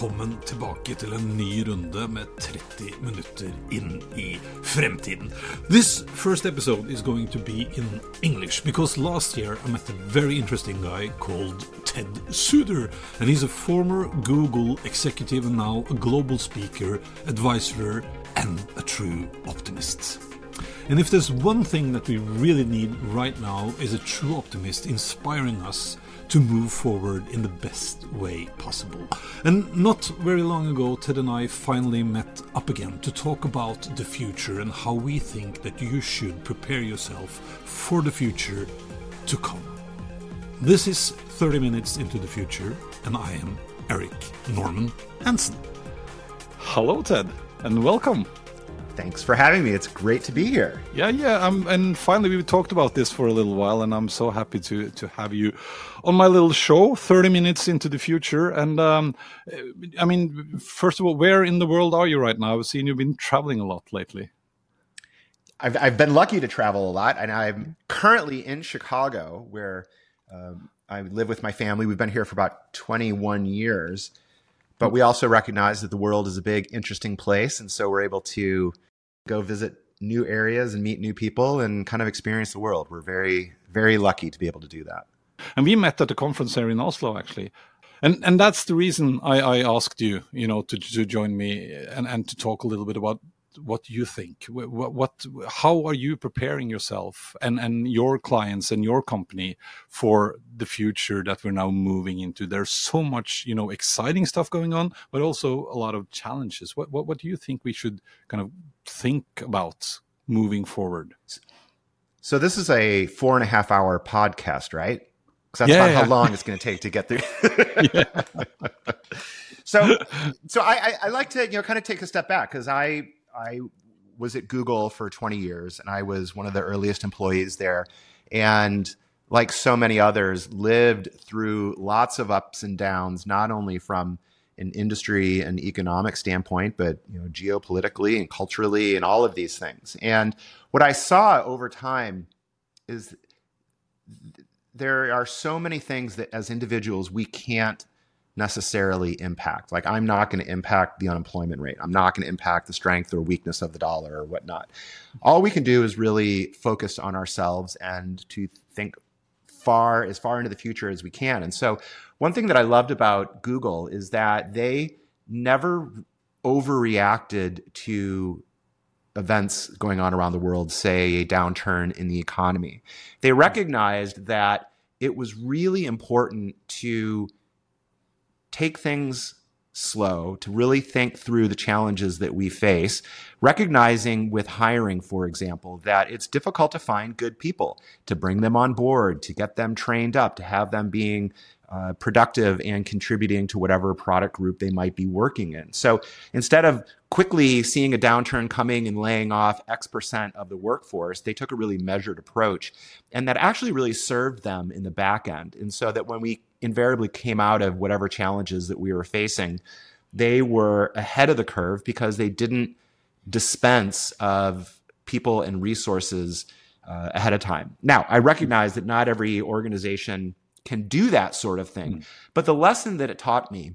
velkommen tilbake til en ny runde med 30 minutter inn i fremtiden. This first episode is going to be in English because last year I met a very interesting guy called Ted Souder, and he's a former Google executive and now a global speaker, advisor, and a true optimist. And if there's one thing that we really need right now is a true optimist inspiring us to move forward in the best way possible. And not very long ago, Ted and I finally met up again to talk about the future and how we think that you should prepare yourself for the future to come. This is 30 minutes into the future, and I am Eirik Norman Hansen. Hello, Ted, and welcome. Thanks for having me. It's great to be here. Yeah, yeah. Um, and finally, we talked about this for a little while, and I'm so happy to to have you on my little show, 30 minutes into the future. And um, I mean, first of all, where in the world are you right now? I've seen you've been traveling a lot lately. I've I've been lucky to travel a lot, and I'm currently in Chicago, where um, I live with my family. We've been here for about 21 years. But we also recognize that the world is a big, interesting place. And so we're able to go visit new areas and meet new people and kind of experience the world. We're very, very lucky to be able to do that. And we met at a conference here in Oslo, actually. And and that's the reason I, I asked you, you know, to, to join me and, and to talk a little bit about what you think. What, what how are you preparing yourself and and your clients and your company for the future that we're now moving into? There's so much, you know, exciting stuff going on, but also a lot of challenges. What what, what do you think we should kind of think about moving forward? So this is a four and a half hour podcast, right? Because that's yeah, about yeah. how long it's going to take to get through. so, so I, I, I, like to you know kind of take a step back because I I was at Google for 20 years, and I was one of the earliest employees there, and like so many others, lived through lots of ups and downs, not only from an industry and economic standpoint, but you know, geopolitically and culturally and all of these things. And what I saw over time is there are so many things that as individuals we can't necessarily impact. Like I'm not going to impact the unemployment rate. I'm not going to impact the strength or weakness of the dollar or whatnot. All we can do is really focus on ourselves and to think far as far into the future as we can. And so one thing that I loved about Google is that they never overreacted to events going on around the world, say a downturn in the economy. They recognized that it was really important to take things slow, to really think through the challenges that we face, recognizing with hiring, for example, that it's difficult to find good people, to bring them on board, to get them trained up, to have them being uh, productive and contributing to whatever product group they might be working in. So instead of quickly seeing a downturn coming and laying off X percent of the workforce, they took a really measured approach. And that actually really served them in the back end. And so that when we invariably came out of whatever challenges that we were facing, they were ahead of the curve because they didn't dispense of people and resources uh, ahead of time. Now, I recognize that not every organization can do that sort of thing. Mm. But the lesson that it taught me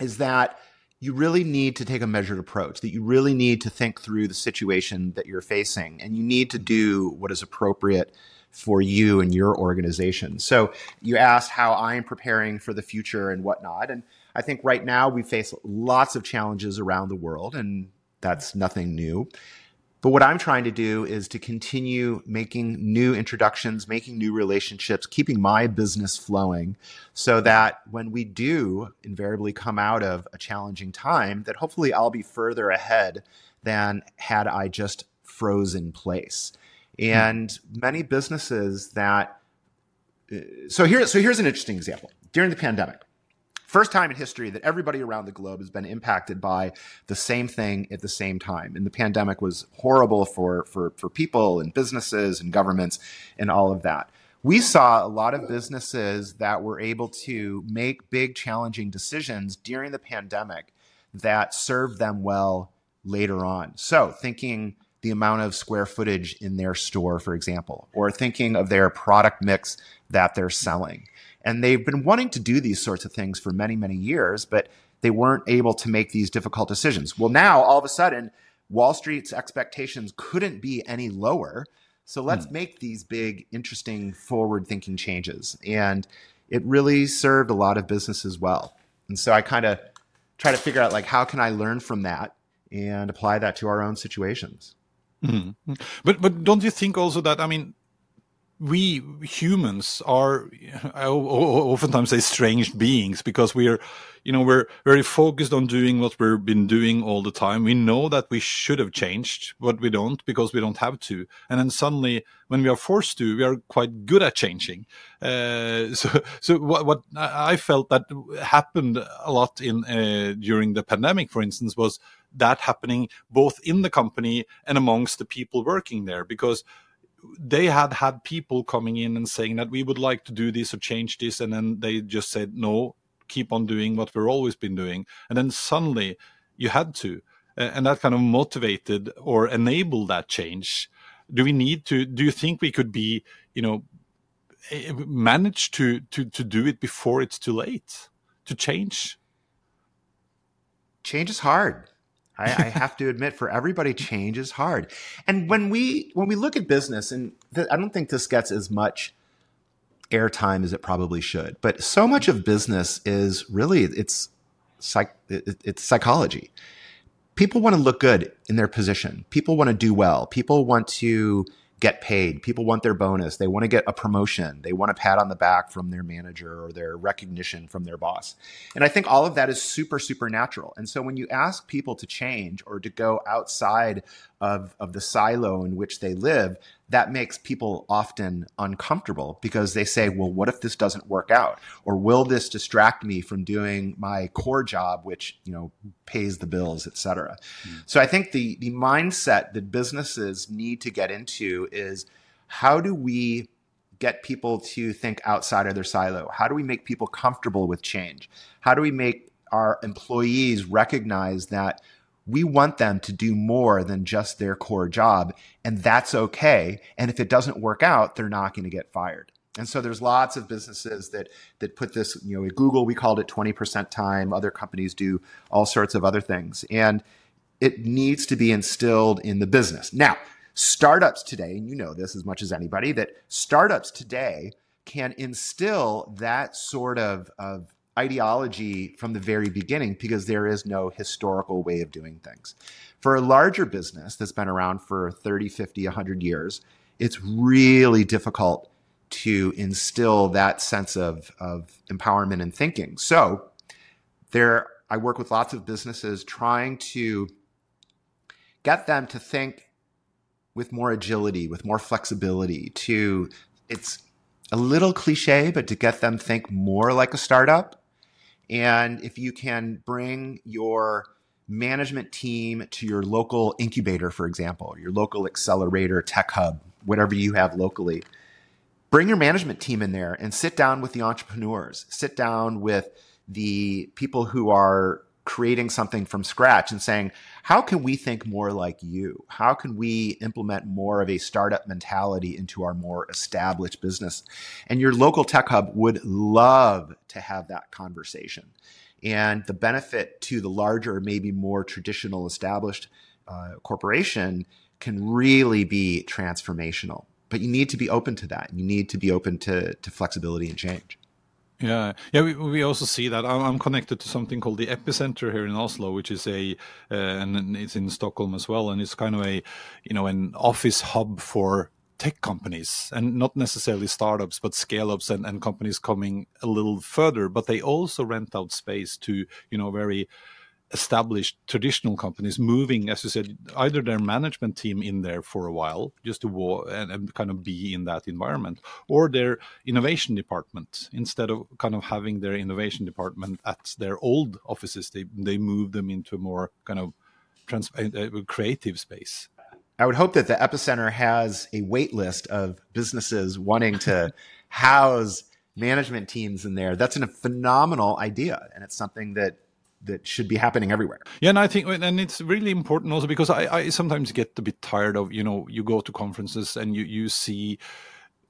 is that you really need to take a measured approach, that you really need to think through the situation that you're facing, and you need to do what is appropriate for you and your organization. So you asked how I'm preparing for the future and whatnot. And I think right now we face lots of challenges around the world, and that's nothing new. But what I'm trying to do is to continue making new introductions, making new relationships, keeping my business flowing so that when we do invariably come out of a challenging time, that hopefully I'll be further ahead than had I just froze in place. And mm. many businesses that uh, so here so here's an interesting example. During the pandemic, First time in history that everybody around the globe has been impacted by the same thing at the same time. And the pandemic was horrible for, for, for people and businesses and governments and all of that. We saw a lot of businesses that were able to make big, challenging decisions during the pandemic that served them well later on. So, thinking the amount of square footage in their store, for example, or thinking of their product mix that they're selling. And they've been wanting to do these sorts of things for many, many years, but they weren't able to make these difficult decisions. Well, now all of a sudden, Wall Street's expectations couldn't be any lower. So let's hmm. make these big, interesting, forward thinking changes. And it really served a lot of businesses well. And so I kind of try to figure out like how can I learn from that and apply that to our own situations. Mm-hmm. But but don't you think also that I mean we humans are I oftentimes say strange beings because we are you know we're very focused on doing what we've been doing all the time. We know that we should have changed but we don't because we don't have to. And then suddenly when we are forced to we are quite good at changing. Uh, so so what, what i felt that happened a lot in uh, during the pandemic for instance was that happening both in the company and amongst the people working there because they had had people coming in and saying that we would like to do this or change this and then they just said no keep on doing what we've always been doing. And then suddenly you had to and that kind of motivated or enabled that change. Do we need to do you think we could be you know eh, manage to to to do it before it's too late to change? Change is hard I, I have to admit, for everybody, change is hard. And when we when we look at business, and th- I don't think this gets as much airtime as it probably should, but so much of business is really it's psych it, it's psychology. People want to look good in their position. People want to do well. People want to get paid. People want their bonus. They want to get a promotion. They want a pat on the back from their manager or their recognition from their boss. And I think all of that is super, super natural. And so when you ask people to change or to go outside of, of the silo in which they live, that makes people often uncomfortable because they say, well, what if this doesn't work out? Or will this distract me from doing my core job, which, you know, pays the bills, et cetera? Mm. So I think the, the mindset that businesses need to get into is how do we get people to think outside of their silo? How do we make people comfortable with change? How do we make our employees recognize that we want them to do more than just their core job, and that's okay. And if it doesn't work out, they're not going to get fired. And so there's lots of businesses that that put this, you know, at Google we called it 20% time, other companies do all sorts of other things. And it needs to be instilled in the business. Now, startups today, and you know this as much as anybody, that startups today can instill that sort of, of ideology from the very beginning because there is no historical way of doing things. For a larger business that's been around for 30, 50, 100 years, it's really difficult to instill that sense of, of empowerment and thinking. So there I work with lots of businesses trying to get them to think with more agility, with more flexibility, to it's a little cliche, but to get them think more like a startup and if you can bring your management team to your local incubator, for example, your local accelerator, tech hub, whatever you have locally, bring your management team in there and sit down with the entrepreneurs, sit down with the people who are creating something from scratch and saying, how can we think more like you? How can we implement more of a startup mentality into our more established business? And your local tech hub would love to have that conversation. And the benefit to the larger, maybe more traditional established uh, corporation can really be transformational. But you need to be open to that. You need to be open to, to flexibility and change. Yeah, yeah. We, we also see that I'm, connected to something called the Epicenter here in Oslo, which is a uh, and it's in Stockholm as well, and it's kind of a you know an office hub for tech companies and not necessarily startups but scale ups and, and companies coming a little further but they also rent out space to you know very established traditional companies moving, as you said, either their management team in there for a while just to war and, and, kind of be in that environment, or their innovation department. Instead of kind of having their innovation department at their old offices, they they move them into a more kind of trans- uh, uh creative space. I would hope that the epicenter has a wait list of businesses wanting to house management teams in there. That's a phenomenal idea, and it's something that that should be happening everywhere. Yeah, and I think, and it's really important also because I, I sometimes get a bit tired of, you know, you go to conferences and you, you see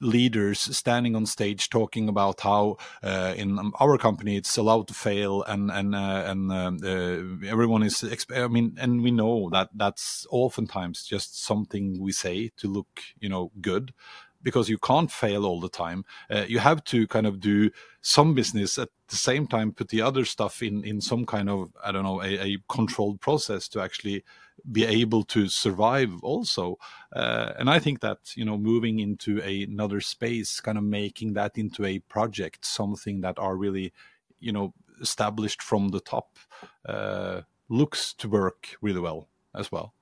leaders standing on stage talking about how uh, in our company it's allowed to fail and and uh, and uh, uh everyone is i mean and we know that that's oftentimes just something we say to look you know good because you can't fail all the time. Uh, you have to kind of do some business at the same time, put the other stuff in in some kind of I don't know a, a controlled process to actually be able to survive also. Uh, and I think that you know moving into a, another space, kind of making that into a project, something that are really you know established from the top, uh, looks to work really well as well.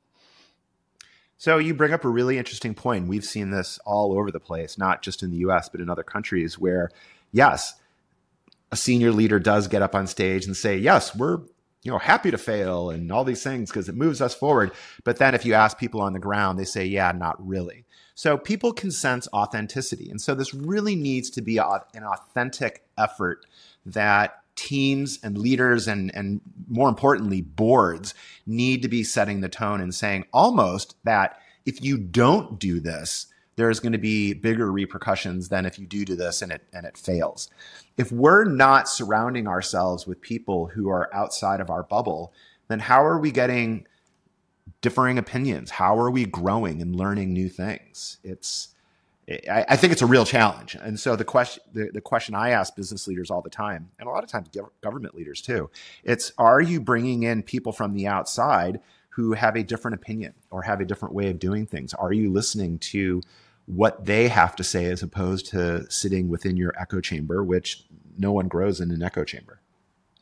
So you bring up a really interesting point. We've seen this all over the place, not just in the US, but in other countries where, yes, a senior leader does get up on stage and say, yes, we're you know happy to fail and all these things because it moves us forward. But then if you ask people on the ground they say yeah not really. So people can sense authenticity. And so this really needs to be an authentic effort that teams and leaders and, and more importantly, boards need to be setting the tone and saying almost that if you don't do this, there's going to be bigger repercussions than if you do do this and it and it fails. If we're not surrounding ourselves with people who are outside of our bubble, then how are we getting differing opinions? How are we growing and learning new things? It's I, I, think it's a real challenge. And so the question, the, the question I ask business leaders all the time, and a lot of times government leaders too, it's are you bringing in people from the outside who have a different opinion or have a different way of doing things? Are you listening to what they have to say as opposed to sitting within your echo chamber, which no one grows in an echo chamber?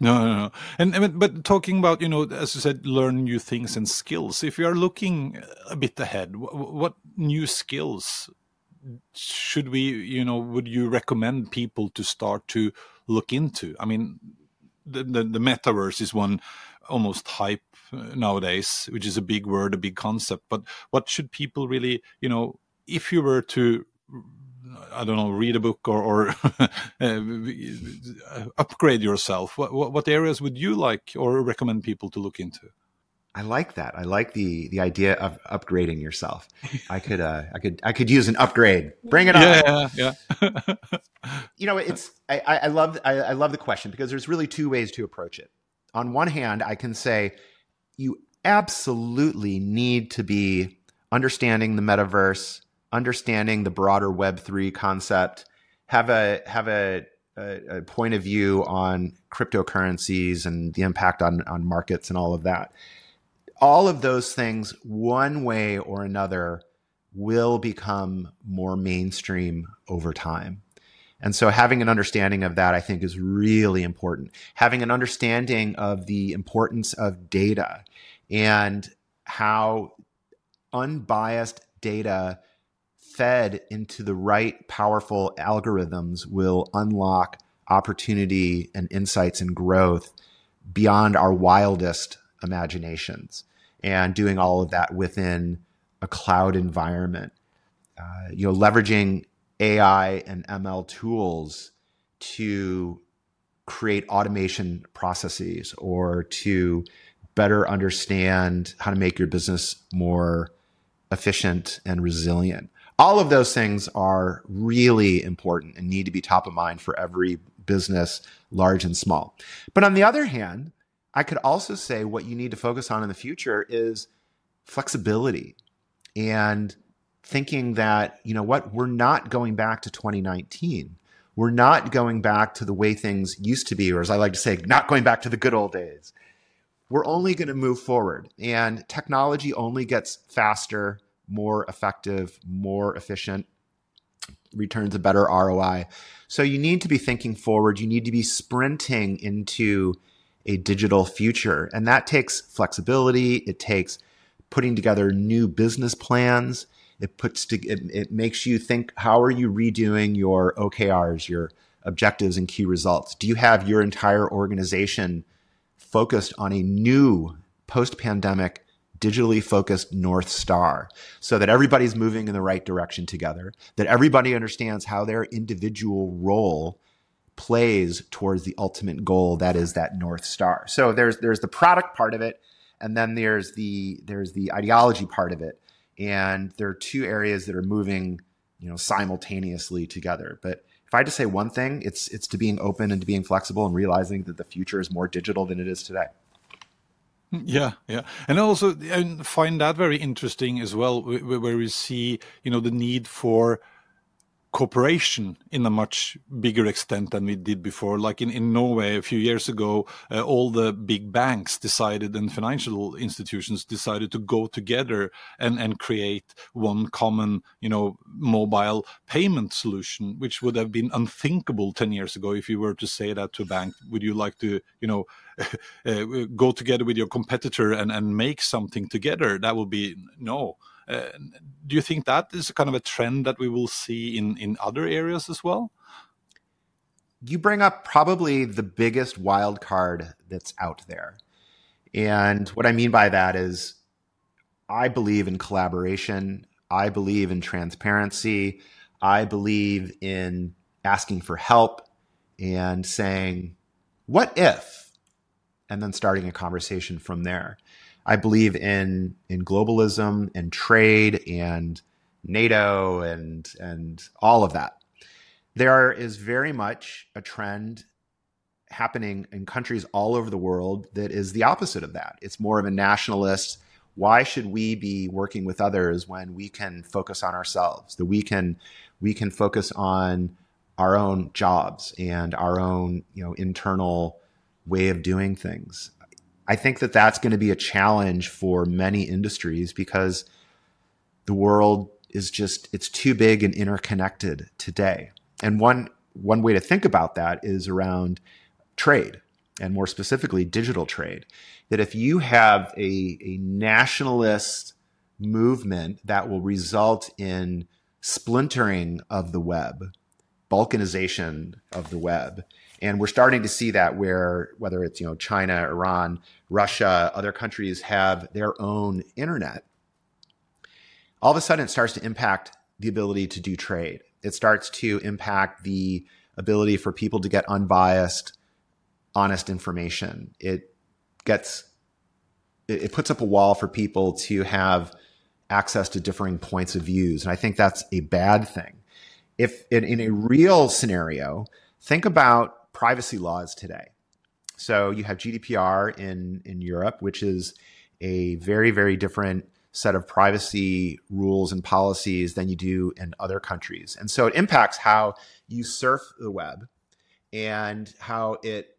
No, no, no. And, and but talking about you know, as you said, learn new things and skills. If you are looking a bit ahead, what, what new skills should we you know would you recommend people to start to look into i mean the, the, the metaverse is one almost hype uh, nowadays which is a big word a big concept but what should people really you know if you were to I don't know, read a book or, or uh, upgrade yourself. What, what areas would you like or recommend people to look into? I like that. I like the the idea of upgrading yourself. I could uh, I could I could use an upgrade. Bring it on. Yeah, yeah. you know, it's I, I love I, I love the question because there's really two ways to approach it. On one hand, I can say you absolutely need to be understanding the metaverse, understanding the broader Web three concept, have a have a, a, a point of view on cryptocurrencies and the impact on on markets and all of that all of those things, one way or another, will become more mainstream over time. And so having an understanding of that, I think, is really important. Having an understanding of the importance of data and how unbiased data fed into the right powerful algorithms will unlock opportunity and insights and growth beyond our wildest imaginations and doing all of that within a cloud environment. Uh, you know, leveraging AI and ML tools to create automation processes or to better understand how to make your business more efficient and resilient. All of those things are really important and need to be top of mind for every business, large and small. But on the other hand, I could also say what you need to focus on in the future is flexibility and thinking that, you know what, we're not going back to 2019. We're not going back to the way things used to be, or as I like to say, not going back to the good old days. We're only going to move forward, and technology only gets faster, more effective, more efficient, returns a better ROI. So you need to be thinking forward. You need to be sprinting into a digital future. And that takes flexibility. It takes putting together new business plans. It puts to, it, it makes you think, how are you redoing your OKRs, your objectives and key results? Do you have your entire organization focused on a new post pandemic digitally focused North Star so that everybody's moving in the right direction together, that everybody understands how their individual role plays towards the ultimate goal that is that north star. So there's there's the product part of it and then there's the there's the ideology part of it. And there are two areas that are moving you know simultaneously together. But if i had to say one thing it's it's to being open and to being flexible and realizing that the future is more digital than it is today. Yeah, yeah, and also I find that very interesting as well, where we see you know the need for cooperation in a much bigger extent than we did before. Like in, in Norway a few years ago, uh, all the big banks decided and financial institutions decided to go together and, and create one common, you know, mobile payment solution, which would have been unthinkable 10 years ago if you were to say that to a bank. Would you like to, you know, uh, go together with your competitor and, and make something together? That would be no. Do you think that is kind of a trend that we will see in in other areas as well? You bring up probably the biggest wild card that's out there. And what I mean by that is I believe in collaboration, I believe in transparency, I believe in asking for help and saying, what if? And then starting a conversation from there. I believe in in globalism and trade and NATO and and all of that. There is very much a trend happening in countries all over the world that is the opposite of that. It's more of a nationalist. Why should we be working with others when we can focus on ourselves? That we can we can focus on our own jobs and our own you know internal way of doing things. I think that that's going to be a challenge for many industries because the world is just it's too big and interconnected today. And one one way to think about that is around trade and more specifically digital trade. That if you have a, a nationalist movement that will result in splintering of the web, balkanization of the web, and we're starting to see that where whether it's you know China, Iran, Russia, other countries have their own internet. All of a sudden, it starts to impact the ability to do trade. It starts to impact the ability for people to get unbiased, honest information. It gets it puts up a wall for people to have access to differing points of views, and I think that's a bad thing. If in, in a real scenario, think about privacy laws today. So you have GDPR in, in Europe, which is a very, very different set of privacy rules and policies than you do in other countries. And so it impacts how you surf the web and how it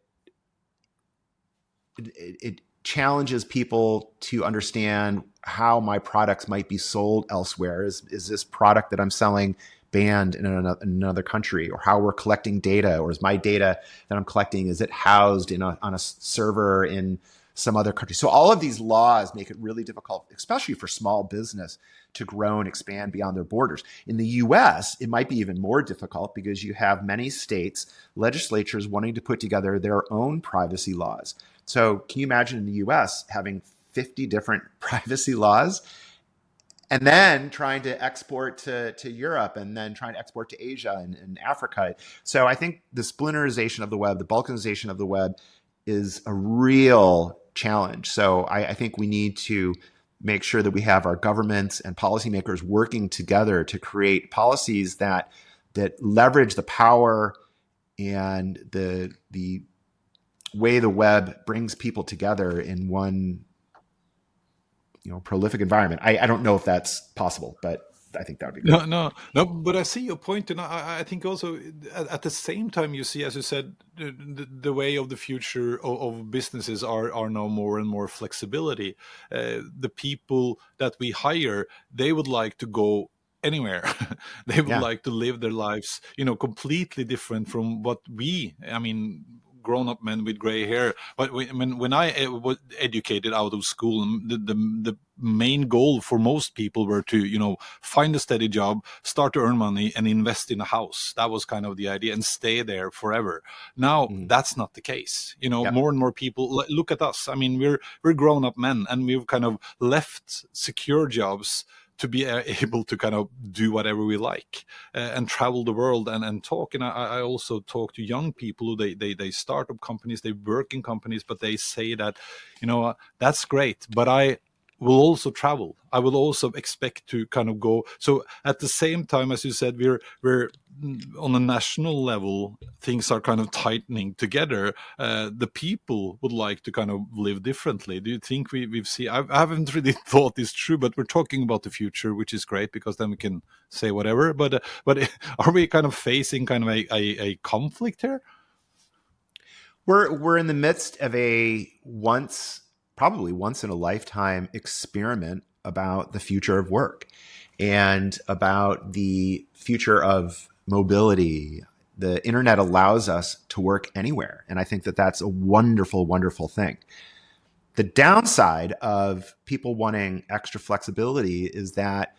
it, it challenges people to understand how my products might be sold elsewhere. Is is this product that I'm selling banned in another, country or how we're collecting data or is my data that i'm collecting is it housed in a, on a server in some other country? So all of these laws make it really difficult especially for small business to grow and expand beyond their borders. In the us it might be even more difficult because you have many states legislatures wanting to put together their own privacy laws. So can you imagine in the us having 50 different privacy laws and then trying to export to, to Europe and then trying to export to Asia and, and, Africa. So I think the splinterization of the web, the balkanization of the web is a real challenge. So I, I think we need to make sure that we have our governments and policymakers working together to create policies that that leverage the power and the the way the web brings people together in one you know prolific environment. I, I don't know if that's possible, but I think that would be good. No, no, no. But I see your point, and I, I think also at, at, the same time you see, as you said, the, the way of the future of, of, businesses are are now more and more flexibility. Uh, the people that we hire, they would like to go anywhere they would yeah. like to live their lives you know completely different from what we i mean grown-up men with gray hair. But when when I eh, was educated out of school, the, the the main goal for most people were to you know find a steady job, start to earn money, and invest in a house. That was kind of the idea, and stay there forever. Now mm. that's not the case. You know, more and more people look at us. I mean, we're we're grown-up men, and we've kind of left secure jobs to be able to kind of do whatever we like uh, and travel the world and, and talk. And I, I also talk to young people who they, they, they start up companies, they work in companies, but they say that, you know, that's great, but I, will also travel. I will also expect to kind of go. So at the same time, as you said, we're we're mm, on a national level, things are kind of tightening together. Uh, the people would like to kind of live differently. Do you think we, we've seen? I, I haven't really thought this through, but we're talking about the future, which is great because then we can say whatever. But uh, but are we kind of facing kind of a, a, a conflict here? We're we're in the midst of a once probably once in a lifetime experiment about the future of work and about the future of mobility. The internet allows us to work anywhere. And I think that that's a wonderful, wonderful thing. The downside of people wanting extra flexibility is that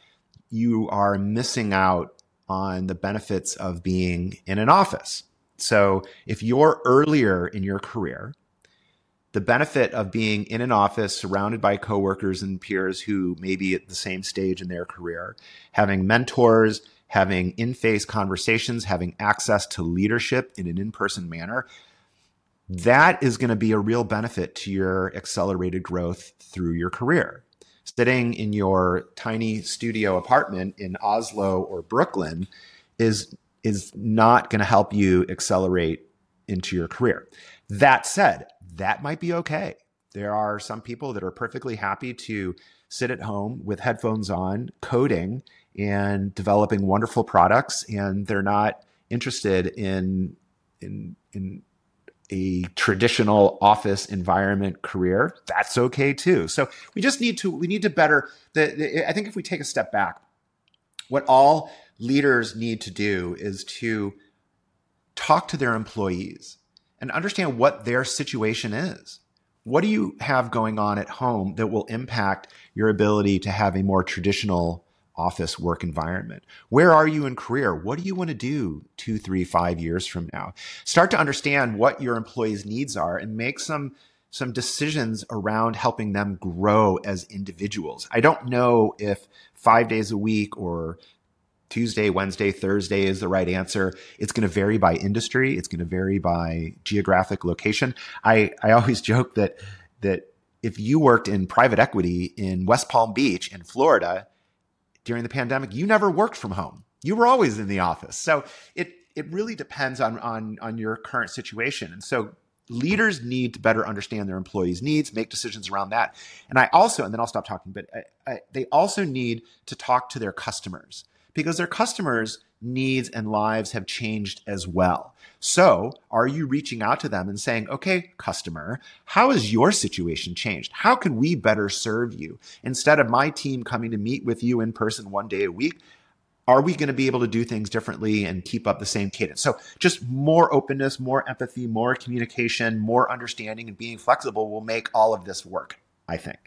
you are missing out on the benefits of being in an office. So if you're earlier in your career, the benefit of being in an office surrounded by coworkers and peers who may be at the same stage in their career, having mentors, having in face conversations, having access to leadership in an in person manner, that is going to be a real benefit to your accelerated growth through your career. Sitting in your tiny studio apartment in Oslo or Brooklyn is, is not going to help you accelerate into your career. That said, that might be okay. There are some people that are perfectly happy to sit at home with headphones on, coding and developing wonderful products, and they're not interested in in in a traditional office environment career. That's okay too. So we just need to we need to better. The, the, I think if we take a step back, what all leaders need to do is to talk to their employees and understand what their situation is. What do you have going on at home that will impact your ability to have a more traditional office work environment? Where are you in career? What do you want to do two, three, five years from now? Start to understand what your employees' needs are and make some some decisions around helping them grow as individuals. I don't know if five days a week or Tuesday, Wednesday, Thursday is the right answer. It's going to vary by industry. It's going to vary by geographic location. I, I always joke that, that if you worked in private equity in West Palm Beach in Florida during the pandemic, you never worked from home. You were always in the office. So it, it really depends on, on, on your current situation. And so leaders need to better understand their employees' needs, make decisions around that. And I also, and then I'll stop talking, but I, I, they also need to talk to their customers because their customers' needs and lives have changed as well. So, are you reaching out to them and saying, okay, customer, how has your situation changed? How can we better serve you? Instead of my team coming to meet with you in person one day a week, are we going to be able to do things differently and keep up the same cadence? So, just more openness, more empathy, more communication, more understanding, and being flexible will make all of this work, I think.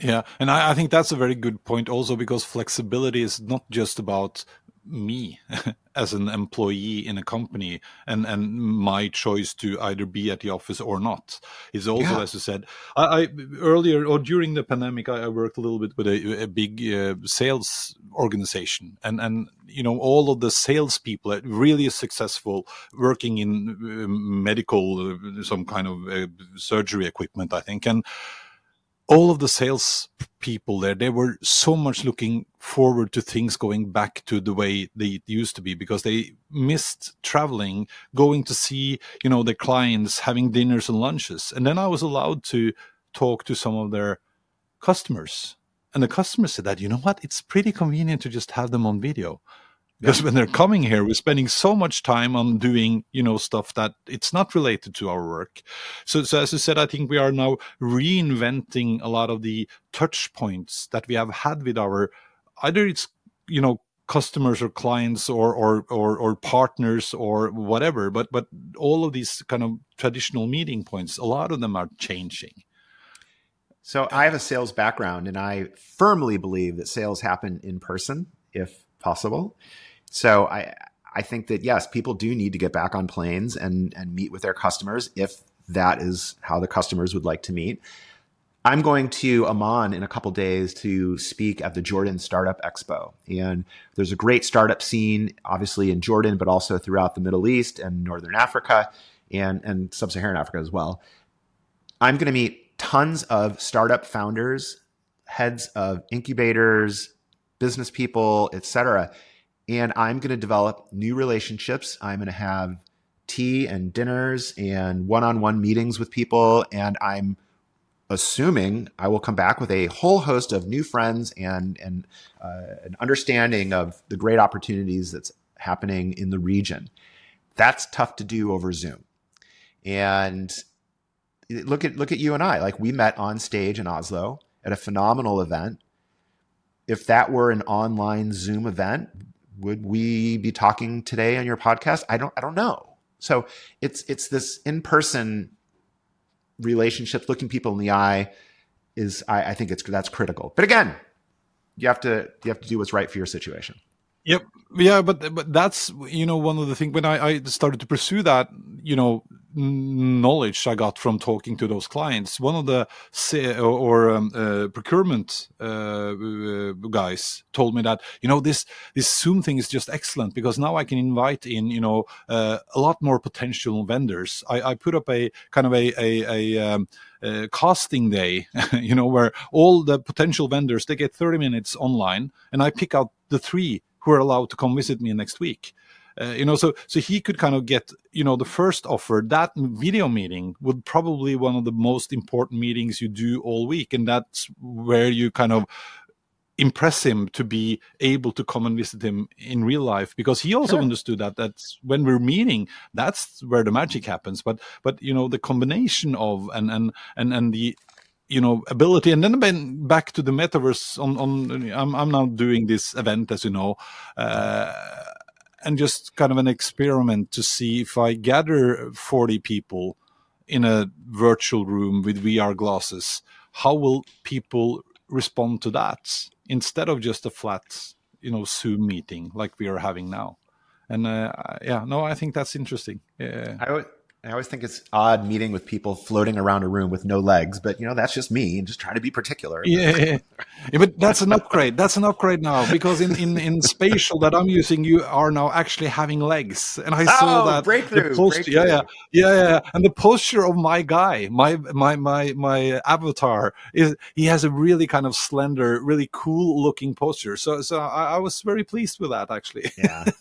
Yeah, and I, I, think that's a very good point also because flexibility is not just about me as an employee in a company and and my choice to either be at the office or not is also yeah. as you said I, I, earlier or during the pandemic I, I worked a little bit with a, a big uh, sales organization and and you know all of the salespeople are really successful working in uh, medical uh, some kind of uh, surgery equipment I think and all of the sales people there they were so much looking forward to things going back to the way they used to be because they missed traveling going to see you know their clients having dinners and lunches. And then i was allowed to talk to some of their customers. And the customers said that you know what? It's pretty convenient to just have them on video because when they're coming here we're spending so much time on doing you know stuff that it's not related to our work. So, so as i said i think we are now reinventing a lot of the touch points that we have had with our either it's you know customers or clients or, or or or partners or whatever but but all of these kind of traditional meeting points a lot of them are changing. So i have a sales background and i firmly believe that sales happen in person if possible so I I think that yes, people do need to get back on planes and and meet with their customers if that is how the customers would like to meet. I'm going to Amman in a couple days to speak at the Jordan Startup Expo. And there's a great startup scene, obviously in Jordan, but also throughout the Middle East and Northern Africa and, and Sub Saharan Africa as well. I'm going to meet tons of startup founders, heads of incubators, business people, etc. And I'm going to develop new relationships. I'm going to have tea and dinners and one on one meetings with people. And I'm assuming I will come back with a whole host of new friends and and uh, an understanding of the great opportunities that's happening in the region. That's tough to do over Zoom. And look at look at you and I. Like we met on stage in Oslo at a phenomenal event. If that were an online Zoom event, would we be talking today on your podcast? I don't I don't know. So it's it's this in-person relationships, looking people in the eye is I, I think it's that's critical. But again, you have to you have to do what's right for your situation. Yep. Yeah, but but that's you know one of the things when I, I started to pursue that you know knowledge I got from talking to those clients. One of the or um, uh, procurement uh, uh, guys told me that you know this this Zoom thing is just excellent because now I can invite in you know uh, a lot more potential vendors. I, I, put up a kind of a a, a um, uh, casting day, you know, where all the potential vendors they get 30 minutes online, and I pick out the three who are allowed to come visit me next week. Uh, you know, so so he could kind of get you know the first offer. That video meeting would probably one of the most important meetings you do all week, and that's where you kind of impress him to be able to come and visit him in real life because he also sure. understood that that's when we're meeting that's where the magic happens but but you know the combination of and and and and the you know ability and then back to the metaverse on on i'm, I'm now doing this event as you know uh, and just kind of an experiment to see if I gather 40 people in a virtual room with VR glasses, how will people respond to that instead of just a flat, you know, Zoom meeting like we are having now? And uh, yeah, no, I think that's interesting. Yeah. I would I always think it's odd meeting with people floating around a room with no legs, but you know that's just me and just trying to be particular. Yeah, yeah, yeah, but that's an upgrade. That's an upgrade now because in, in, in spatial that I'm using, you are now actually having legs, and I saw oh, that breakthrough, post, breakthrough. Yeah, yeah, yeah, yeah, and the posture of my guy, my my my my avatar is he has a really kind of slender, really cool looking posture. So so I, I was very pleased with that actually. Yeah.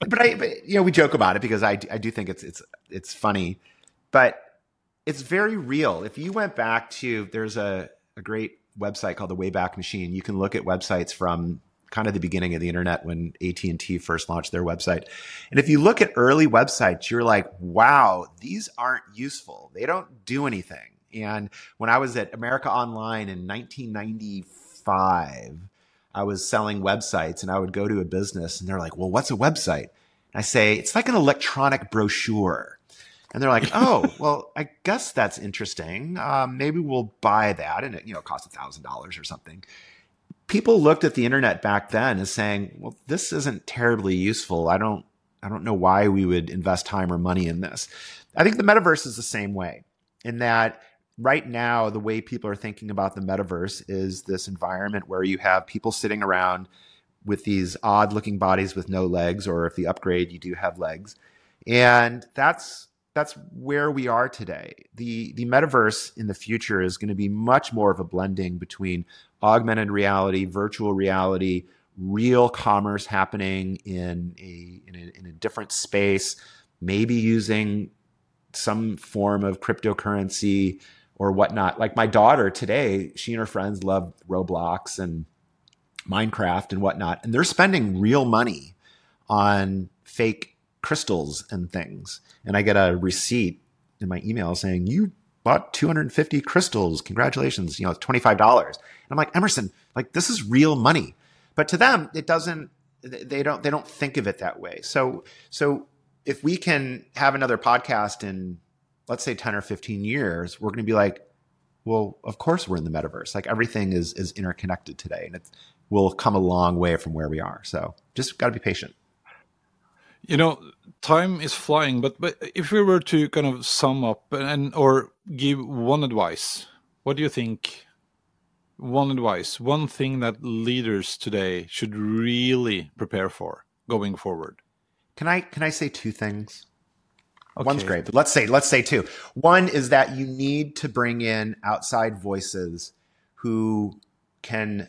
but I, but, you know, we joke about it because I, I do think it's it's it's funny, but it's very real. If you went back to, there's a, a great website called the Wayback Machine. You can look at websites from kind of the beginning of the internet when AT&T first launched their website. And if you look at early websites, you're like, wow, these aren't useful. They don't do anything. And when I was at America Online in 1995, I was selling websites and I would go to a business and they're like, well, what's a website? And I say, it's like an electronic brochure. And they're like, oh, well, I guess that's interesting. Um, maybe we'll buy that. And it, you know, costs a thousand dollars or something. People looked at the internet back then as saying, well, this isn't terribly useful. I don't, I don't know why we would invest time or money in this. I think the metaverse is the same way in that right now, the way people are thinking about the metaverse is this environment where you have people sitting around with these odd looking bodies with no legs, or if the upgrade, you do have legs. And that's that's where we are today. The the metaverse in the future is going to be much more of a blending between augmented reality, virtual reality, real commerce happening in a in a, in a different space, maybe using some form of cryptocurrency or whatnot. Like my daughter today, she and her friends love Roblox and Minecraft and whatnot, and they're spending real money on fake crystals and things. And I get a receipt in my email saying, You bought 250 crystals. Congratulations. You know, it's $25. And I'm like, Emerson, like this is real money. But to them, it doesn't, they don't, they don't think of it that way. So, so if we can have another podcast in let's say 10 or 15 years, we're going to be like, well, of course we're in the metaverse. Like everything is is interconnected today, and it will come a long way from where we are. So just got to be patient. You know, time is flying, but but if we were to kind of sum up and or give one advice, what do you think? One advice, one thing that leaders today should really prepare for going forward. Can I can I say two things? Okay. One's great, but let's say let's say two. One is that you need to bring in outside voices who can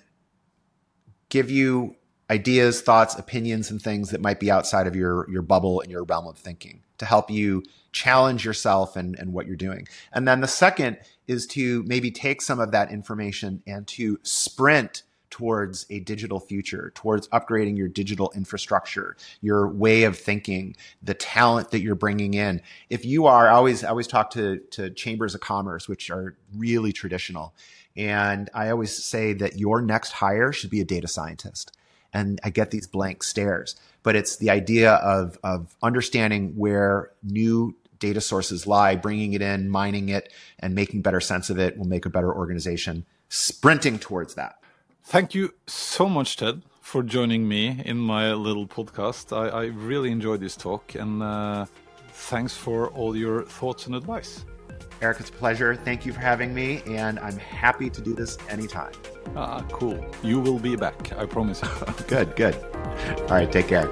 give you ideas, thoughts, opinions, and things that might be outside of your your bubble and your realm of thinking to help you challenge yourself and, and what you're doing. And then the second is to maybe take some of that information and to sprint towards a digital future, towards upgrading your digital infrastructure, your way of thinking, the talent that you're bringing in. If you are, I always, I always talk to, to chambers of commerce, which are really traditional. And I always say that your next hire should be a data scientist. And I get these blank stares, but it's the idea of, of understanding where new data sources lie, bringing it in, mining it, and making better sense of it will make a better organization. Sprinting towards that. Thank you so much, Ted, for joining me in my little podcast. I, I really enjoyed this talk, and uh, thanks for all your thoughts and advice. Eirik, it's a pleasure. Thank you for having me, and I'm happy to do this anytime. Ah, cool. You will be back, I promise. good, good. All right, take care.